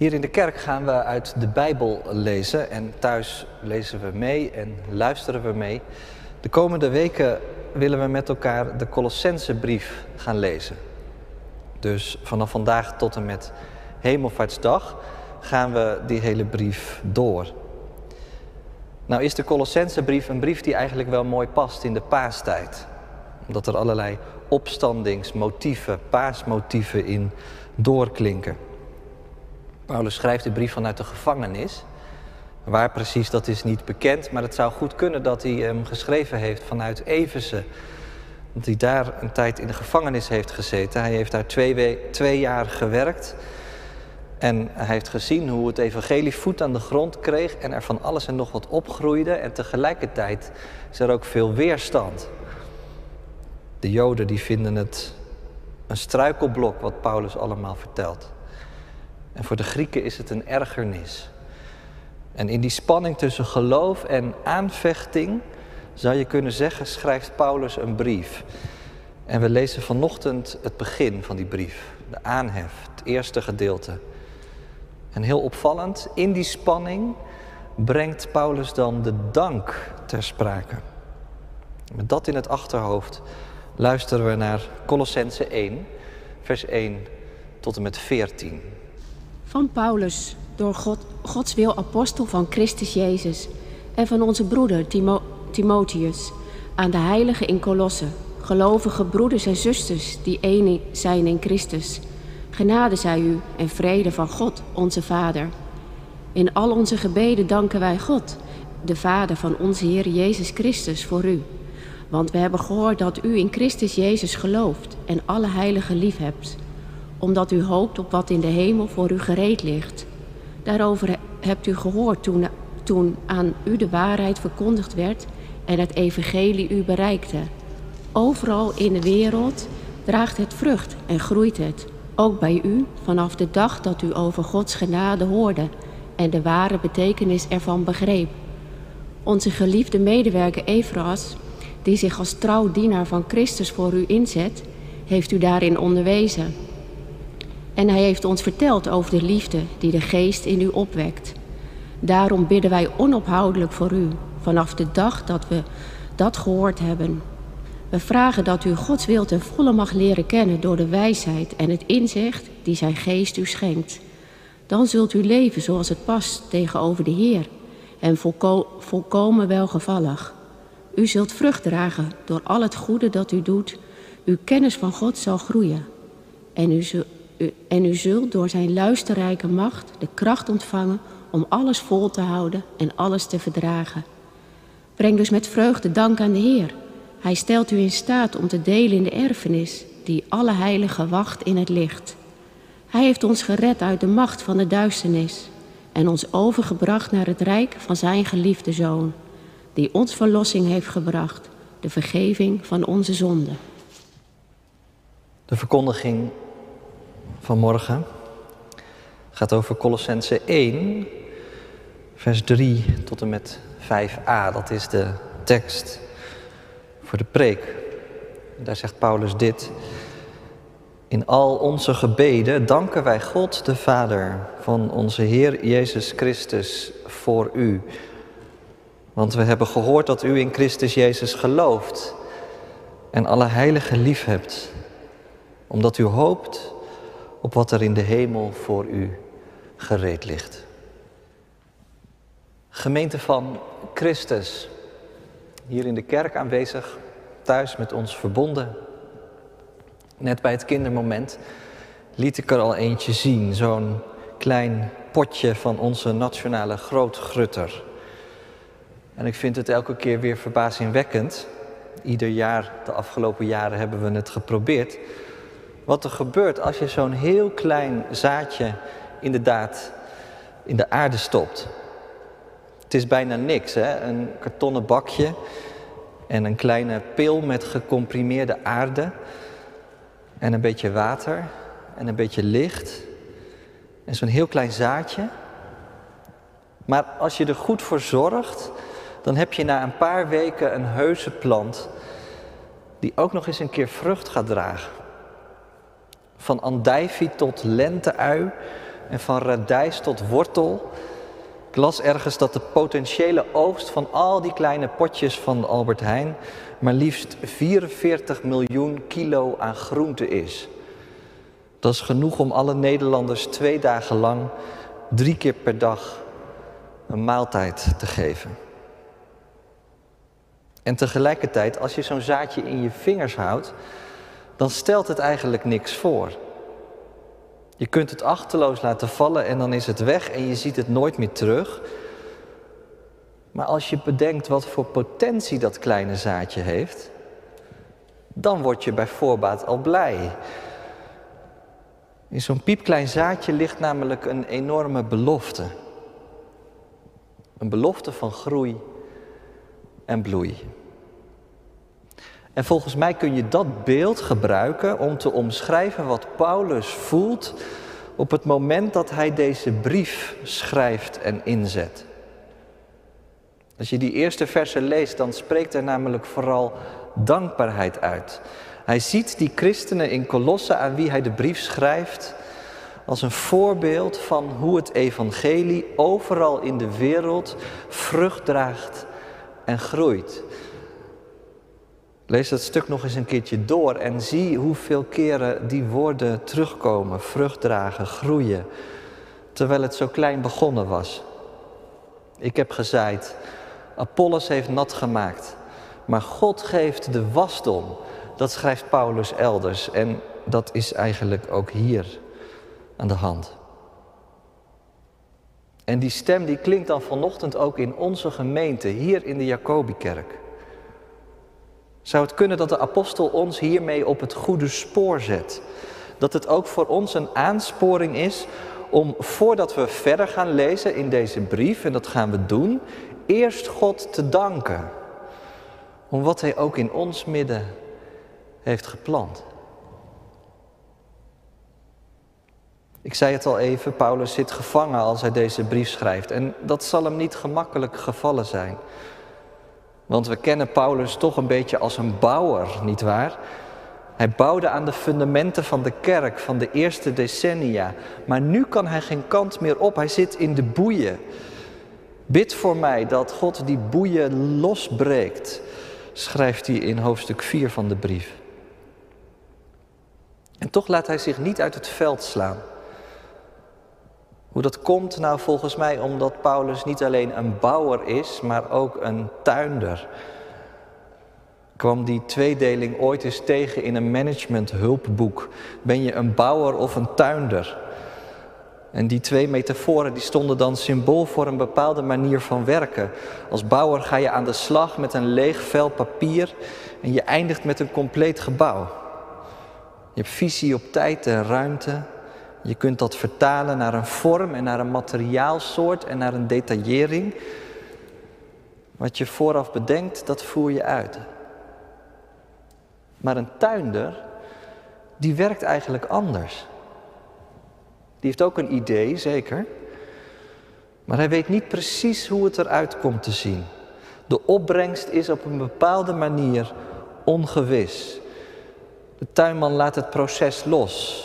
Hier in de kerk gaan we uit de Bijbel lezen en thuis lezen we mee en luisteren we mee. De komende weken willen we met elkaar de Colossensebrief gaan lezen. Dus vanaf vandaag tot en met Hemelvaartsdag gaan we die hele brief door. Nou is de Colossensebrief een brief die eigenlijk wel mooi past in de paastijd. Omdat er allerlei opstandingsmotieven, paasmotieven in doorklinken. Paulus schrijft de brief vanuit de gevangenis. Waar precies, dat is niet bekend, maar het zou goed kunnen dat hij hem geschreven heeft vanuit Eversen. Dat hij daar een tijd in de gevangenis heeft gezeten. Hij heeft daar twee, twee jaar gewerkt. En hij heeft gezien hoe het evangelie voet aan de grond kreeg en er van alles en nog wat opgroeide. En tegelijkertijd is er ook veel weerstand. De Joden die vinden het een struikelblok wat Paulus allemaal vertelt. En voor de Grieken is het een ergernis. En in die spanning tussen geloof en aanvechting, zou je kunnen zeggen, schrijft Paulus een brief. En we lezen vanochtend het begin van die brief, de aanhef, het eerste gedeelte. En heel opvallend, in die spanning brengt Paulus dan de dank ter sprake. Met dat in het achterhoofd luisteren we naar Colossense 1, vers 1 tot en met 14. Van Paulus, door God, Gods wil apostel van Christus Jezus en van onze broeder Timo, Timotheus, aan de heiligen in Colosse, gelovige broeders en zusters die één zijn in Christus. Genade zij u en vrede van God, onze Vader. In al onze gebeden danken wij God, de Vader van onze Heer Jezus Christus, voor u. Want we hebben gehoord dat u in Christus Jezus gelooft en alle heiligen lief hebt omdat u hoopt op wat in de hemel voor u gereed ligt. Daarover hebt u gehoord toen, toen aan u de waarheid verkondigd werd en het evangelie u bereikte. Overal in de wereld draagt het vrucht en groeit het, ook bij u vanaf de dag dat u over Gods genade hoorde en de ware betekenis ervan begreep. Onze geliefde medewerker Evras, die zich als trouw dienaar van Christus voor u inzet, heeft u daarin onderwezen. En hij heeft ons verteld over de liefde die de geest in u opwekt. Daarom bidden wij onophoudelijk voor u, vanaf de dag dat we dat gehoord hebben. We vragen dat u Gods wil ten volle mag leren kennen door de wijsheid en het inzicht die zijn geest u schenkt. Dan zult u leven zoals het past tegenover de Heer en volko volkomen welgevallig. U zult vrucht dragen door al het goede dat u doet. Uw kennis van God zal groeien en u en u zult door zijn luisterrijke macht de kracht ontvangen om alles vol te houden en alles te verdragen. Breng dus met vreugde dank aan de Heer. Hij stelt u in staat om te delen in de erfenis die alle heiligen wacht in het licht. Hij heeft ons gered uit de macht van de duisternis en ons overgebracht naar het rijk van zijn geliefde Zoon, die ons verlossing heeft gebracht, de vergeving van onze zonden. De verkondiging vanmorgen gaat over Colossense 1, vers 3 tot en met 5a. Dat is de tekst voor de preek. Daar zegt Paulus dit. In al onze gebeden danken wij God de Vader van onze Heer Jezus Christus voor u. Want we hebben gehoord dat u in Christus Jezus gelooft en alle heiligen lief hebt, omdat u hoopt op wat er in de hemel voor u gereed ligt. Gemeente van Christus, hier in de kerk aanwezig, thuis met ons verbonden. Net bij het kindermoment liet ik er al eentje zien, zo'n klein potje van onze nationale grootgrutter. En ik vind het elke keer weer verbazingwekkend. Ieder jaar, de afgelopen jaren hebben we het geprobeerd wat er gebeurt als je zo'n heel klein zaadje inderdaad in de aarde stopt. Het is bijna niks, hè? een kartonnen bakje en een kleine pil met gecomprimeerde aarde en een beetje water en een beetje licht en zo'n heel klein zaadje. Maar als je er goed voor zorgt, dan heb je na een paar weken een heuse plant die ook nog eens een keer vrucht gaat dragen. Van andijvie tot lenteui en van radijs tot wortel. Ik las ergens dat de potentiële oogst van al die kleine potjes van Albert Heijn maar liefst 44 miljoen kilo aan groente is. Dat is genoeg om alle Nederlanders twee dagen lang, drie keer per dag, een maaltijd te geven. En tegelijkertijd, als je zo'n zaadje in je vingers houdt, dan stelt het eigenlijk niks voor. Je kunt het achterloos laten vallen en dan is het weg en je ziet het nooit meer terug. Maar als je bedenkt wat voor potentie dat kleine zaadje heeft, dan word je bij voorbaat al blij. In zo'n piepklein zaadje ligt namelijk een enorme belofte. Een belofte van groei en bloei. En volgens mij kun je dat beeld gebruiken om te omschrijven wat Paulus voelt op het moment dat hij deze brief schrijft en inzet. Als je die eerste versen leest, dan spreekt er namelijk vooral dankbaarheid uit. Hij ziet die christenen in Kolossen aan wie hij de brief schrijft als een voorbeeld van hoe het evangelie overal in de wereld vrucht draagt en groeit. Lees dat stuk nog eens een keertje door en zie hoeveel keren die woorden terugkomen, vrucht dragen, groeien, terwijl het zo klein begonnen was. Ik heb gezaaid, Apollos heeft nat gemaakt, maar God geeft de wasdom. Dat schrijft Paulus elders en dat is eigenlijk ook hier aan de hand. En die stem die klinkt dan vanochtend ook in onze gemeente, hier in de Jacobikerk. Zou het kunnen dat de apostel ons hiermee op het goede spoor zet? Dat het ook voor ons een aansporing is om voordat we verder gaan lezen in deze brief, en dat gaan we doen, eerst God te danken. Om wat Hij ook in ons midden heeft geplant. Ik zei het al even, Paulus zit gevangen als hij deze brief schrijft. En dat zal hem niet gemakkelijk gevallen zijn. Want we kennen Paulus toch een beetje als een bouwer, nietwaar? Hij bouwde aan de fundamenten van de kerk van de eerste decennia. Maar nu kan hij geen kant meer op. Hij zit in de boeien. Bid voor mij dat God die boeien losbreekt, schrijft hij in hoofdstuk 4 van de brief. En toch laat hij zich niet uit het veld slaan. Hoe dat komt? Nou, volgens mij omdat Paulus niet alleen een bouwer is, maar ook een tuinder. Kwam die tweedeling ooit eens tegen in een managementhulpboek? Ben je een bouwer of een tuinder? En die twee metaforen die stonden dan symbool voor een bepaalde manier van werken. Als bouwer ga je aan de slag met een leeg vel papier en je eindigt met een compleet gebouw. Je hebt visie op tijd en ruimte, je kunt dat vertalen naar een vorm en naar een materiaalsoort en naar een detaillering. Wat je vooraf bedenkt, dat voer je uit. Maar een tuinder, die werkt eigenlijk anders. Die heeft ook een idee, zeker. Maar hij weet niet precies hoe het eruit komt te zien. De opbrengst is op een bepaalde manier ongewis. De tuinman laat het proces los.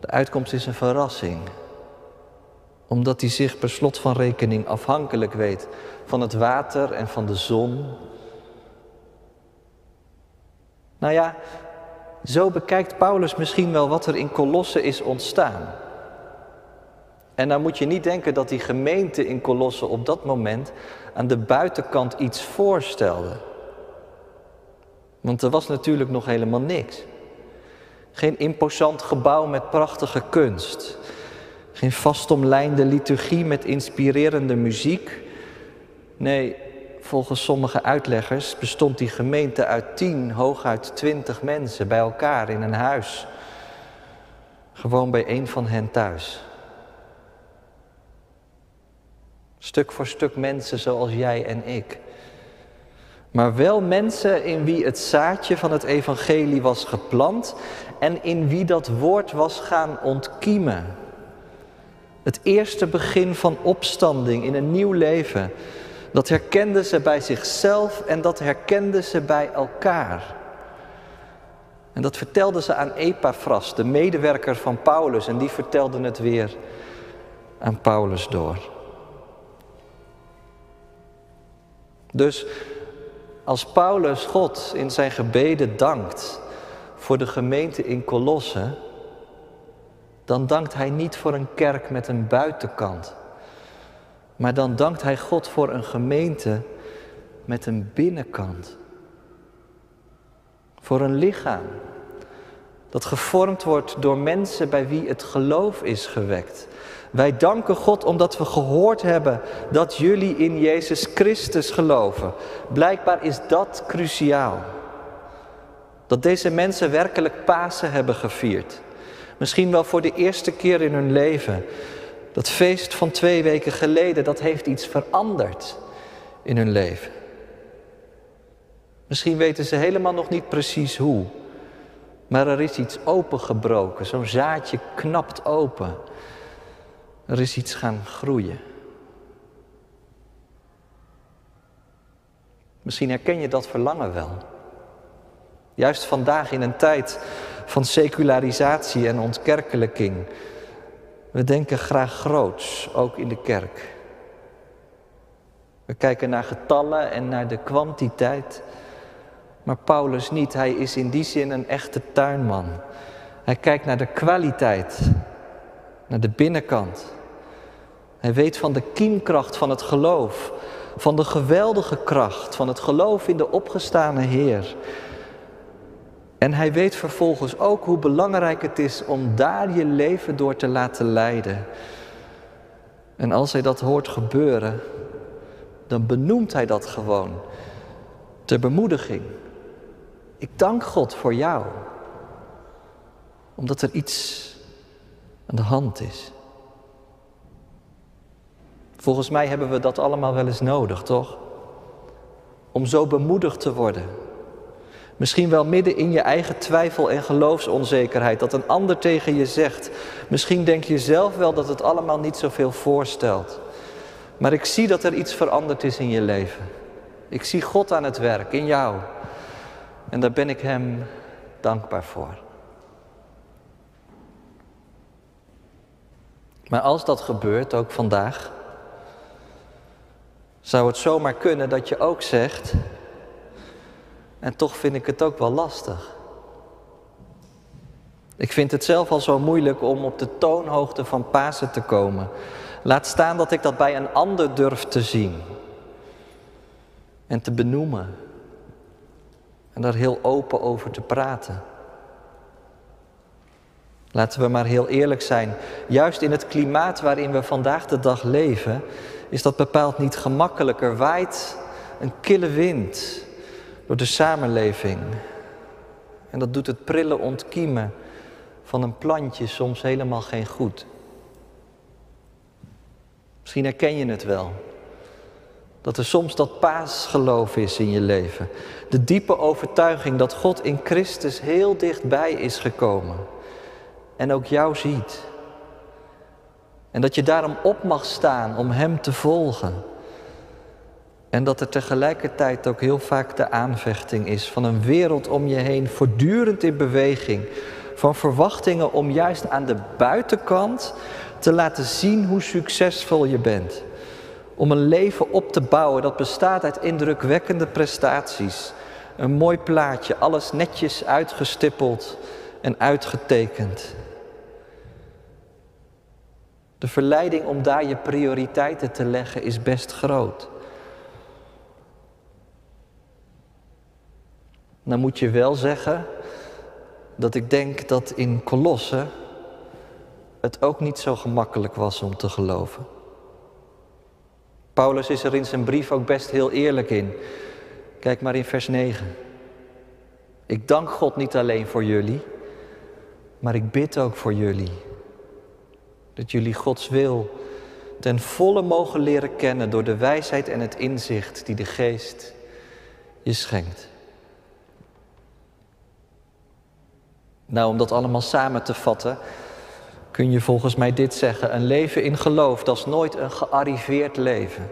De uitkomst is een verrassing. Omdat hij zich per slot van rekening afhankelijk weet van het water en van de zon. Nou ja, zo bekijkt Paulus misschien wel wat er in Kolossen is ontstaan. En dan moet je niet denken dat die gemeente in Kolossen op dat moment aan de buitenkant iets voorstelde. Want er was natuurlijk nog helemaal niks. Geen imposant gebouw met prachtige kunst. Geen vastomlijnde liturgie met inspirerende muziek. Nee, volgens sommige uitleggers bestond die gemeente uit tien, hooguit twintig mensen bij elkaar in een huis. Gewoon bij een van hen thuis. Stuk voor stuk mensen zoals jij en ik. Maar wel mensen in wie het zaadje van het evangelie was geplant en in wie dat woord was gaan ontkiemen. Het eerste begin van opstanding in een nieuw leven. Dat herkenden ze bij zichzelf en dat herkenden ze bij elkaar. En dat vertelde ze aan Epaphras, de medewerker van Paulus, en die vertelde het weer aan Paulus door. Dus als Paulus God in zijn gebeden dankt voor de gemeente in Colosse, dan dankt hij niet voor een kerk met een buitenkant, maar dan dankt hij God voor een gemeente met een binnenkant. Voor een lichaam dat gevormd wordt door mensen bij wie het geloof is gewekt. Wij danken God omdat we gehoord hebben dat jullie in Jezus Christus geloven. Blijkbaar is dat cruciaal. Dat deze mensen werkelijk Pasen hebben gevierd. Misschien wel voor de eerste keer in hun leven. Dat feest van twee weken geleden, dat heeft iets veranderd in hun leven. Misschien weten ze helemaal nog niet precies hoe. Maar er is iets opengebroken. Zo'n zaadje knapt open. Er is iets gaan groeien. Misschien herken je dat verlangen wel. Juist vandaag in een tijd van secularisatie en ontkerkelijking. We denken graag groots, ook in de kerk. We kijken naar getallen en naar de kwantiteit. Maar Paulus niet, hij is in die zin een echte tuinman. Hij kijkt naar de kwaliteit, naar de binnenkant. Hij weet van de kiemkracht van het geloof, van de geweldige kracht van het geloof in de opgestane Heer. En hij weet vervolgens ook hoe belangrijk het is om daar je leven door te laten leiden. En als hij dat hoort gebeuren, dan benoemt hij dat gewoon ter bemoediging. Ik dank God voor jou, omdat er iets aan de hand is. Volgens mij hebben we dat allemaal wel eens nodig, toch? Om zo bemoedigd te worden. Misschien wel midden in je eigen twijfel en geloofsonzekerheid, dat een ander tegen je zegt. Misschien denk je zelf wel dat het allemaal niet zoveel voorstelt. Maar ik zie dat er iets veranderd is in je leven. Ik zie God aan het werk in jou. En daar ben ik Hem dankbaar voor. Maar als dat gebeurt, ook vandaag, zou het zomaar kunnen dat je ook zegt, en toch vind ik het ook wel lastig. Ik vind het zelf al zo moeilijk om op de toonhoogte van Pasen te komen. Laat staan dat ik dat bij een ander durf te zien en te benoemen en daar heel open over te praten. Laten we maar heel eerlijk zijn. Juist in het klimaat waarin we vandaag de dag leven, is dat bepaald niet gemakkelijker. Waait een kille wind door de samenleving. En dat doet het prille ontkiemen van een plantje soms helemaal geen goed. Misschien herken je het wel. Dat er soms dat paasgeloof is in je leven. De diepe overtuiging dat God in Christus heel dichtbij is gekomen. En ook jou ziet. En dat je daarom op mag staan om Hem te volgen. En dat er tegelijkertijd ook heel vaak de aanvechting is van een wereld om je heen, voortdurend in beweging. Van verwachtingen om juist aan de buitenkant te laten zien hoe succesvol je bent. Om een leven op te bouwen dat bestaat uit indrukwekkende prestaties. Een mooi plaatje, alles netjes uitgestippeld en uitgetekend. De verleiding om daar je prioriteiten te leggen is best groot. Dan moet je wel zeggen dat ik denk dat in Kolossen het ook niet zo gemakkelijk was om te geloven. Paulus is er in zijn brief ook best heel eerlijk in. Kijk maar in vers 9. Ik dank God niet alleen voor jullie, maar ik bid ook voor jullie. Dat jullie Gods wil ten volle mogen leren kennen door de wijsheid en het inzicht die de Geest je schenkt. Nou, om dat allemaal samen te vatten, kun je volgens mij dit zeggen. Een leven in geloof, dat is nooit een gearriveerd leven.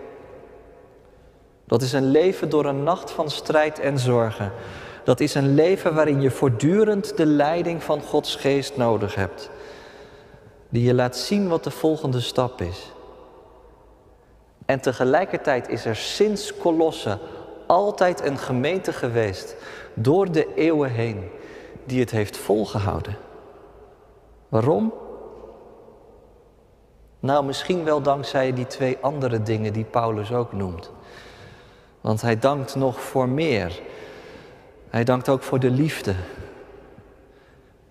Dat is een leven door een nacht van strijd en zorgen. Dat is een leven waarin je voortdurend de leiding van Gods geest nodig hebt. Die je laat zien wat de volgende stap is. En tegelijkertijd is er sinds Kolosse altijd een gemeente geweest, door de eeuwen heen, die het heeft volgehouden. Waarom? Nou, misschien wel dankzij die twee andere dingen die Paulus ook noemt. Want hij dankt nog voor meer. Hij dankt ook voor de liefde.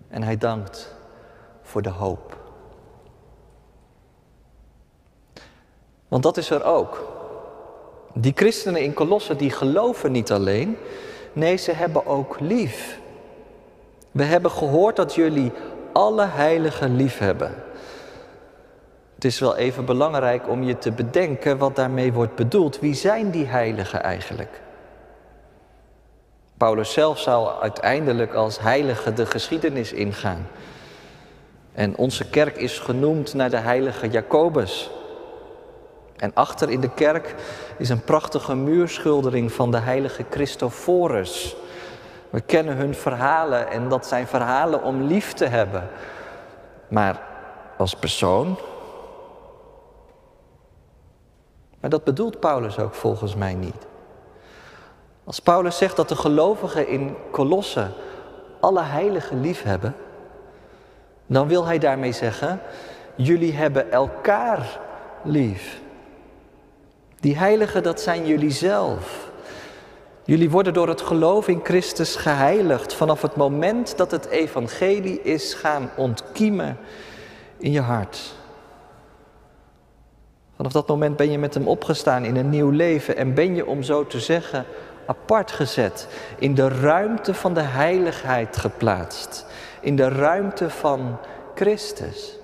En hij dankt voor de hoop. Want dat is er ook. Die christenen in Kolossen die geloven niet alleen, nee, ze hebben ook lief. We hebben gehoord dat jullie alle heiligen lief hebben. Het is wel even belangrijk om je te bedenken wat daarmee wordt bedoeld. Wie zijn die heiligen eigenlijk? Paulus zelf zou uiteindelijk als heilige de geschiedenis ingaan. En onze kerk is genoemd naar de heilige Jacobus. En achter in de kerk is een prachtige muurschildering van de heilige Christophorus. We kennen hun verhalen en dat zijn verhalen om lief te hebben. Maar als persoon. Maar dat bedoelt Paulus ook volgens mij niet. Als Paulus zegt dat de gelovigen in Kolossen alle heiligen lief hebben, dan wil hij daarmee zeggen: jullie hebben elkaar lief. Die heiligen, dat zijn jullie zelf. Jullie worden door het geloof in Christus geheiligd vanaf het moment dat het evangelie is gaan ontkiemen in je hart. Vanaf dat moment ben je met hem opgestaan in een nieuw leven en ben je, om zo te zeggen, apart gezet, in de ruimte van de heiligheid geplaatst, in de ruimte van Christus.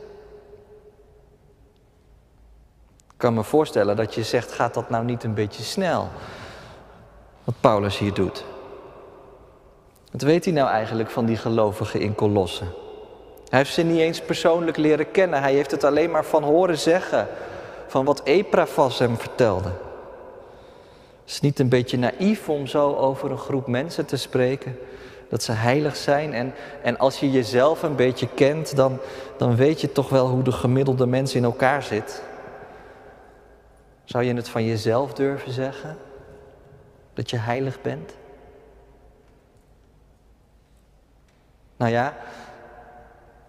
Ik kan me voorstellen dat je zegt, gaat dat nou niet een beetje snel? Wat Paulus hier doet. Wat weet hij nou eigenlijk van die gelovigen in Kolossen? Hij heeft ze niet eens persoonlijk leren kennen. Hij heeft het alleen maar van horen zeggen. Van wat Eprafas hem vertelde. Het is niet een beetje naïef om zo over een groep mensen te spreken. Dat ze heilig zijn. En, en als je jezelf een beetje kent, dan, dan weet je toch wel hoe de gemiddelde mens in elkaar zit. Zou je het van jezelf durven zeggen? Dat je heilig bent? Nou ja,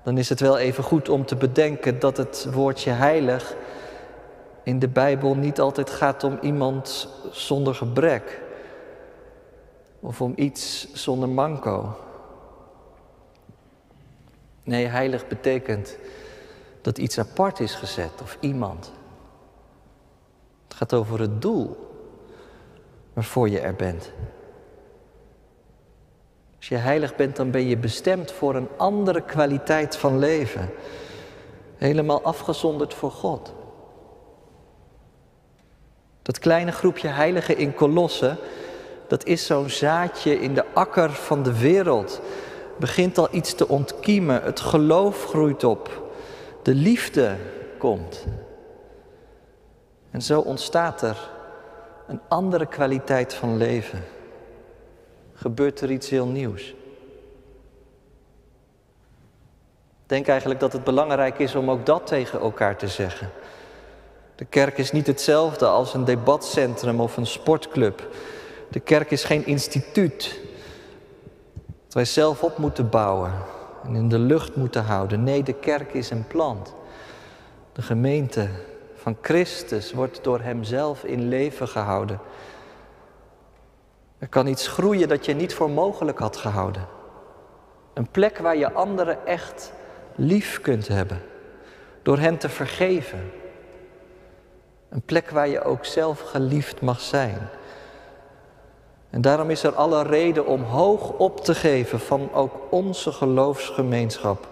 dan is het wel even goed om te bedenken dat het woordje heilig in de Bijbel niet altijd gaat om iemand zonder gebrek of om iets zonder manco. Nee, heilig betekent dat iets apart is gezet of iemand. Het gaat over het doel waarvoor je er bent. Als je heilig bent, dan ben je bestemd voor een andere kwaliteit van leven. Helemaal afgezonderd voor God. Dat kleine groepje heiligen in Kolossen, dat is zo'n zaadje in de akker van de wereld. Begint al iets te ontkiemen, het geloof groeit op, de liefde komt. En zo ontstaat er een andere kwaliteit van leven. Gebeurt er iets heel nieuws. Ik denk eigenlijk dat het belangrijk is om ook dat tegen elkaar te zeggen. De kerk is niet hetzelfde als een debatcentrum of een sportclub. De kerk is geen instituut dat wij zelf op moeten bouwen en in de lucht moeten houden. Nee, de kerk is een plant. De gemeente van Christus wordt door Hemzelf in leven gehouden. Er kan iets groeien dat je niet voor mogelijk had gehouden. Een plek waar je anderen echt lief kunt hebben. Door hen te vergeven. Een plek waar je ook zelf geliefd mag zijn. En daarom is er alle reden om hoog op te geven van ook onze geloofsgemeenschap.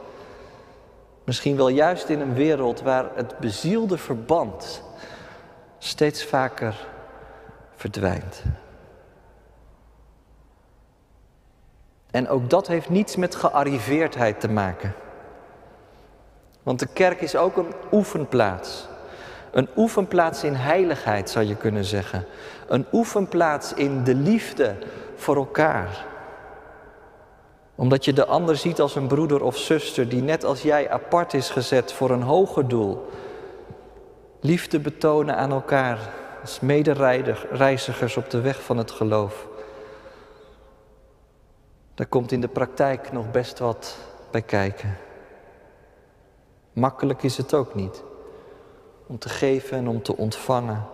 Misschien wel juist in een wereld waar het bezielde verband steeds vaker verdwijnt. En ook dat heeft niets met gearriveerdheid te maken. Want de kerk is ook een oefenplaats. Een oefenplaats in heiligheid zou je kunnen zeggen. Een oefenplaats in de liefde voor elkaar. Omdat je de ander ziet als een broeder of zuster die net als jij apart is gezet voor een hoger doel. Liefde betonen aan elkaar als medereizigers op de weg van het geloof. Daar komt in de praktijk nog best wat bij kijken. Makkelijk is het ook niet om te geven en om te ontvangen.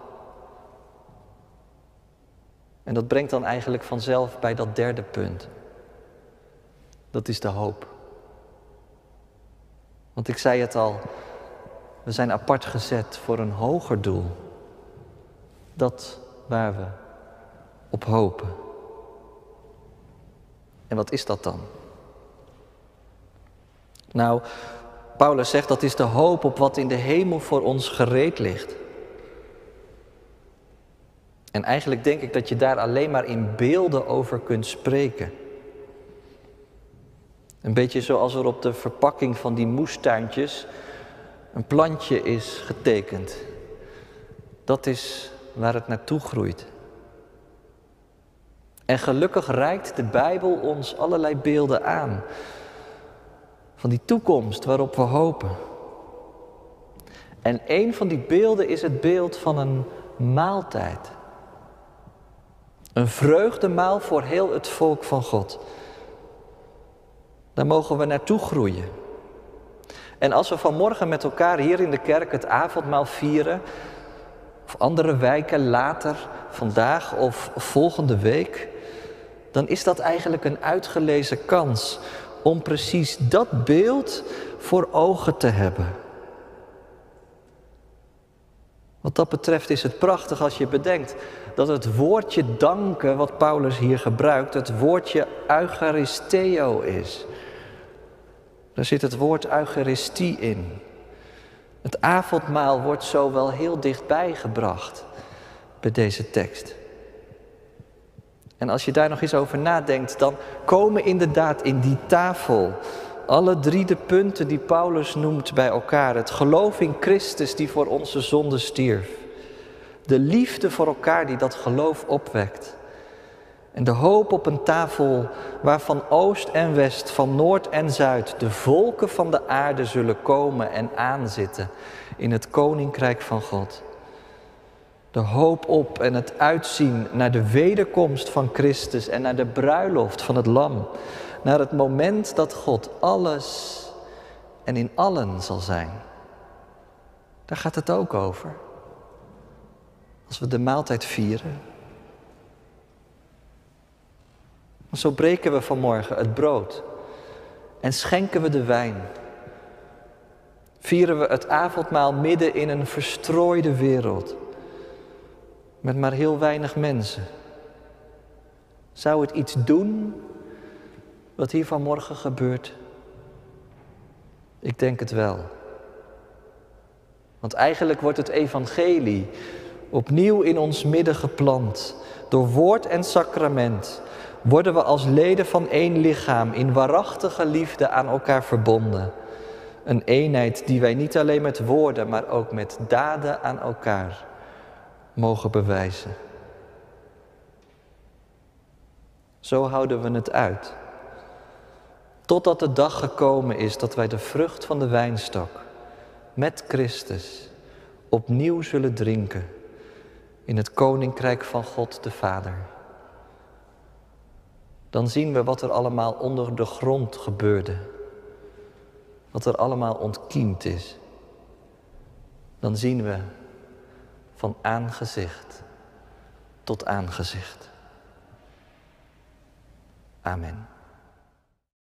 En dat brengt dan eigenlijk vanzelf bij dat derde punt. Dat is de hoop. Want ik zei het al, we zijn apart gezet voor een hoger doel. Dat waar we op hopen. En wat is dat dan? Nou, Paulus zegt dat is de hoop op wat in de hemel voor ons gereed ligt. En eigenlijk denk ik dat je daar alleen maar in beelden over kunt spreken. Een beetje zoals er op de verpakking van die moestuintjes een plantje is getekend. Dat is waar het naartoe groeit. En gelukkig reikt de Bijbel ons allerlei beelden aan van die toekomst waarop we hopen. En een van die beelden is het beeld van een maaltijd. Een vreugdemaal voor heel het volk van God. Daar mogen we naartoe groeien. En als we vanmorgen met elkaar hier in de kerk het avondmaal vieren, of andere wijken later, vandaag of volgende week, dan is dat eigenlijk een uitgelezen kans om precies dat beeld voor ogen te hebben. Wat dat betreft is het prachtig als je bedenkt dat het woordje danken, wat Paulus hier gebruikt, het woordje eucharisteo is. Daar zit het woord eucharistie in. Het avondmaal wordt zo wel heel dichtbij gebracht bij deze tekst. En als je daar nog eens over nadenkt, dan komen inderdaad in die tafel alle drie de punten die Paulus noemt bij elkaar. Het geloof in Christus die voor onze zonde stierf. De liefde voor elkaar die dat geloof opwekt. En de hoop op een tafel waarvan oost en west, van noord en zuid, de volken van de aarde zullen komen en aanzitten in het koninkrijk van God. De hoop op en het uitzien naar de wederkomst van Christus en naar de bruiloft van het Lam. Naar het moment dat God alles en in allen zal zijn. Daar gaat het ook over. Als we de maaltijd vieren. Zo breken we vanmorgen het brood en schenken we de wijn. Vieren we het avondmaal midden in een verstrooide wereld met maar heel weinig mensen. Zou het iets doen wat hier vanmorgen gebeurt? Ik denk het wel. Want eigenlijk wordt het evangelie opnieuw in ons midden geplant. Door woord en sacrament worden we als leden van één lichaam in waarachtige liefde aan elkaar verbonden. Een eenheid die wij niet alleen met woorden, maar ook met daden aan elkaar mogen bewijzen. Zo houden we het uit. Totdat de dag gekomen is dat wij de vrucht van de wijnstok met Christus opnieuw zullen drinken in het koninkrijk van God de Vader. Dan zien we wat er allemaal onder de grond gebeurde. Wat er allemaal ontkiemd is. Dan zien we van aangezicht tot aangezicht. Amen.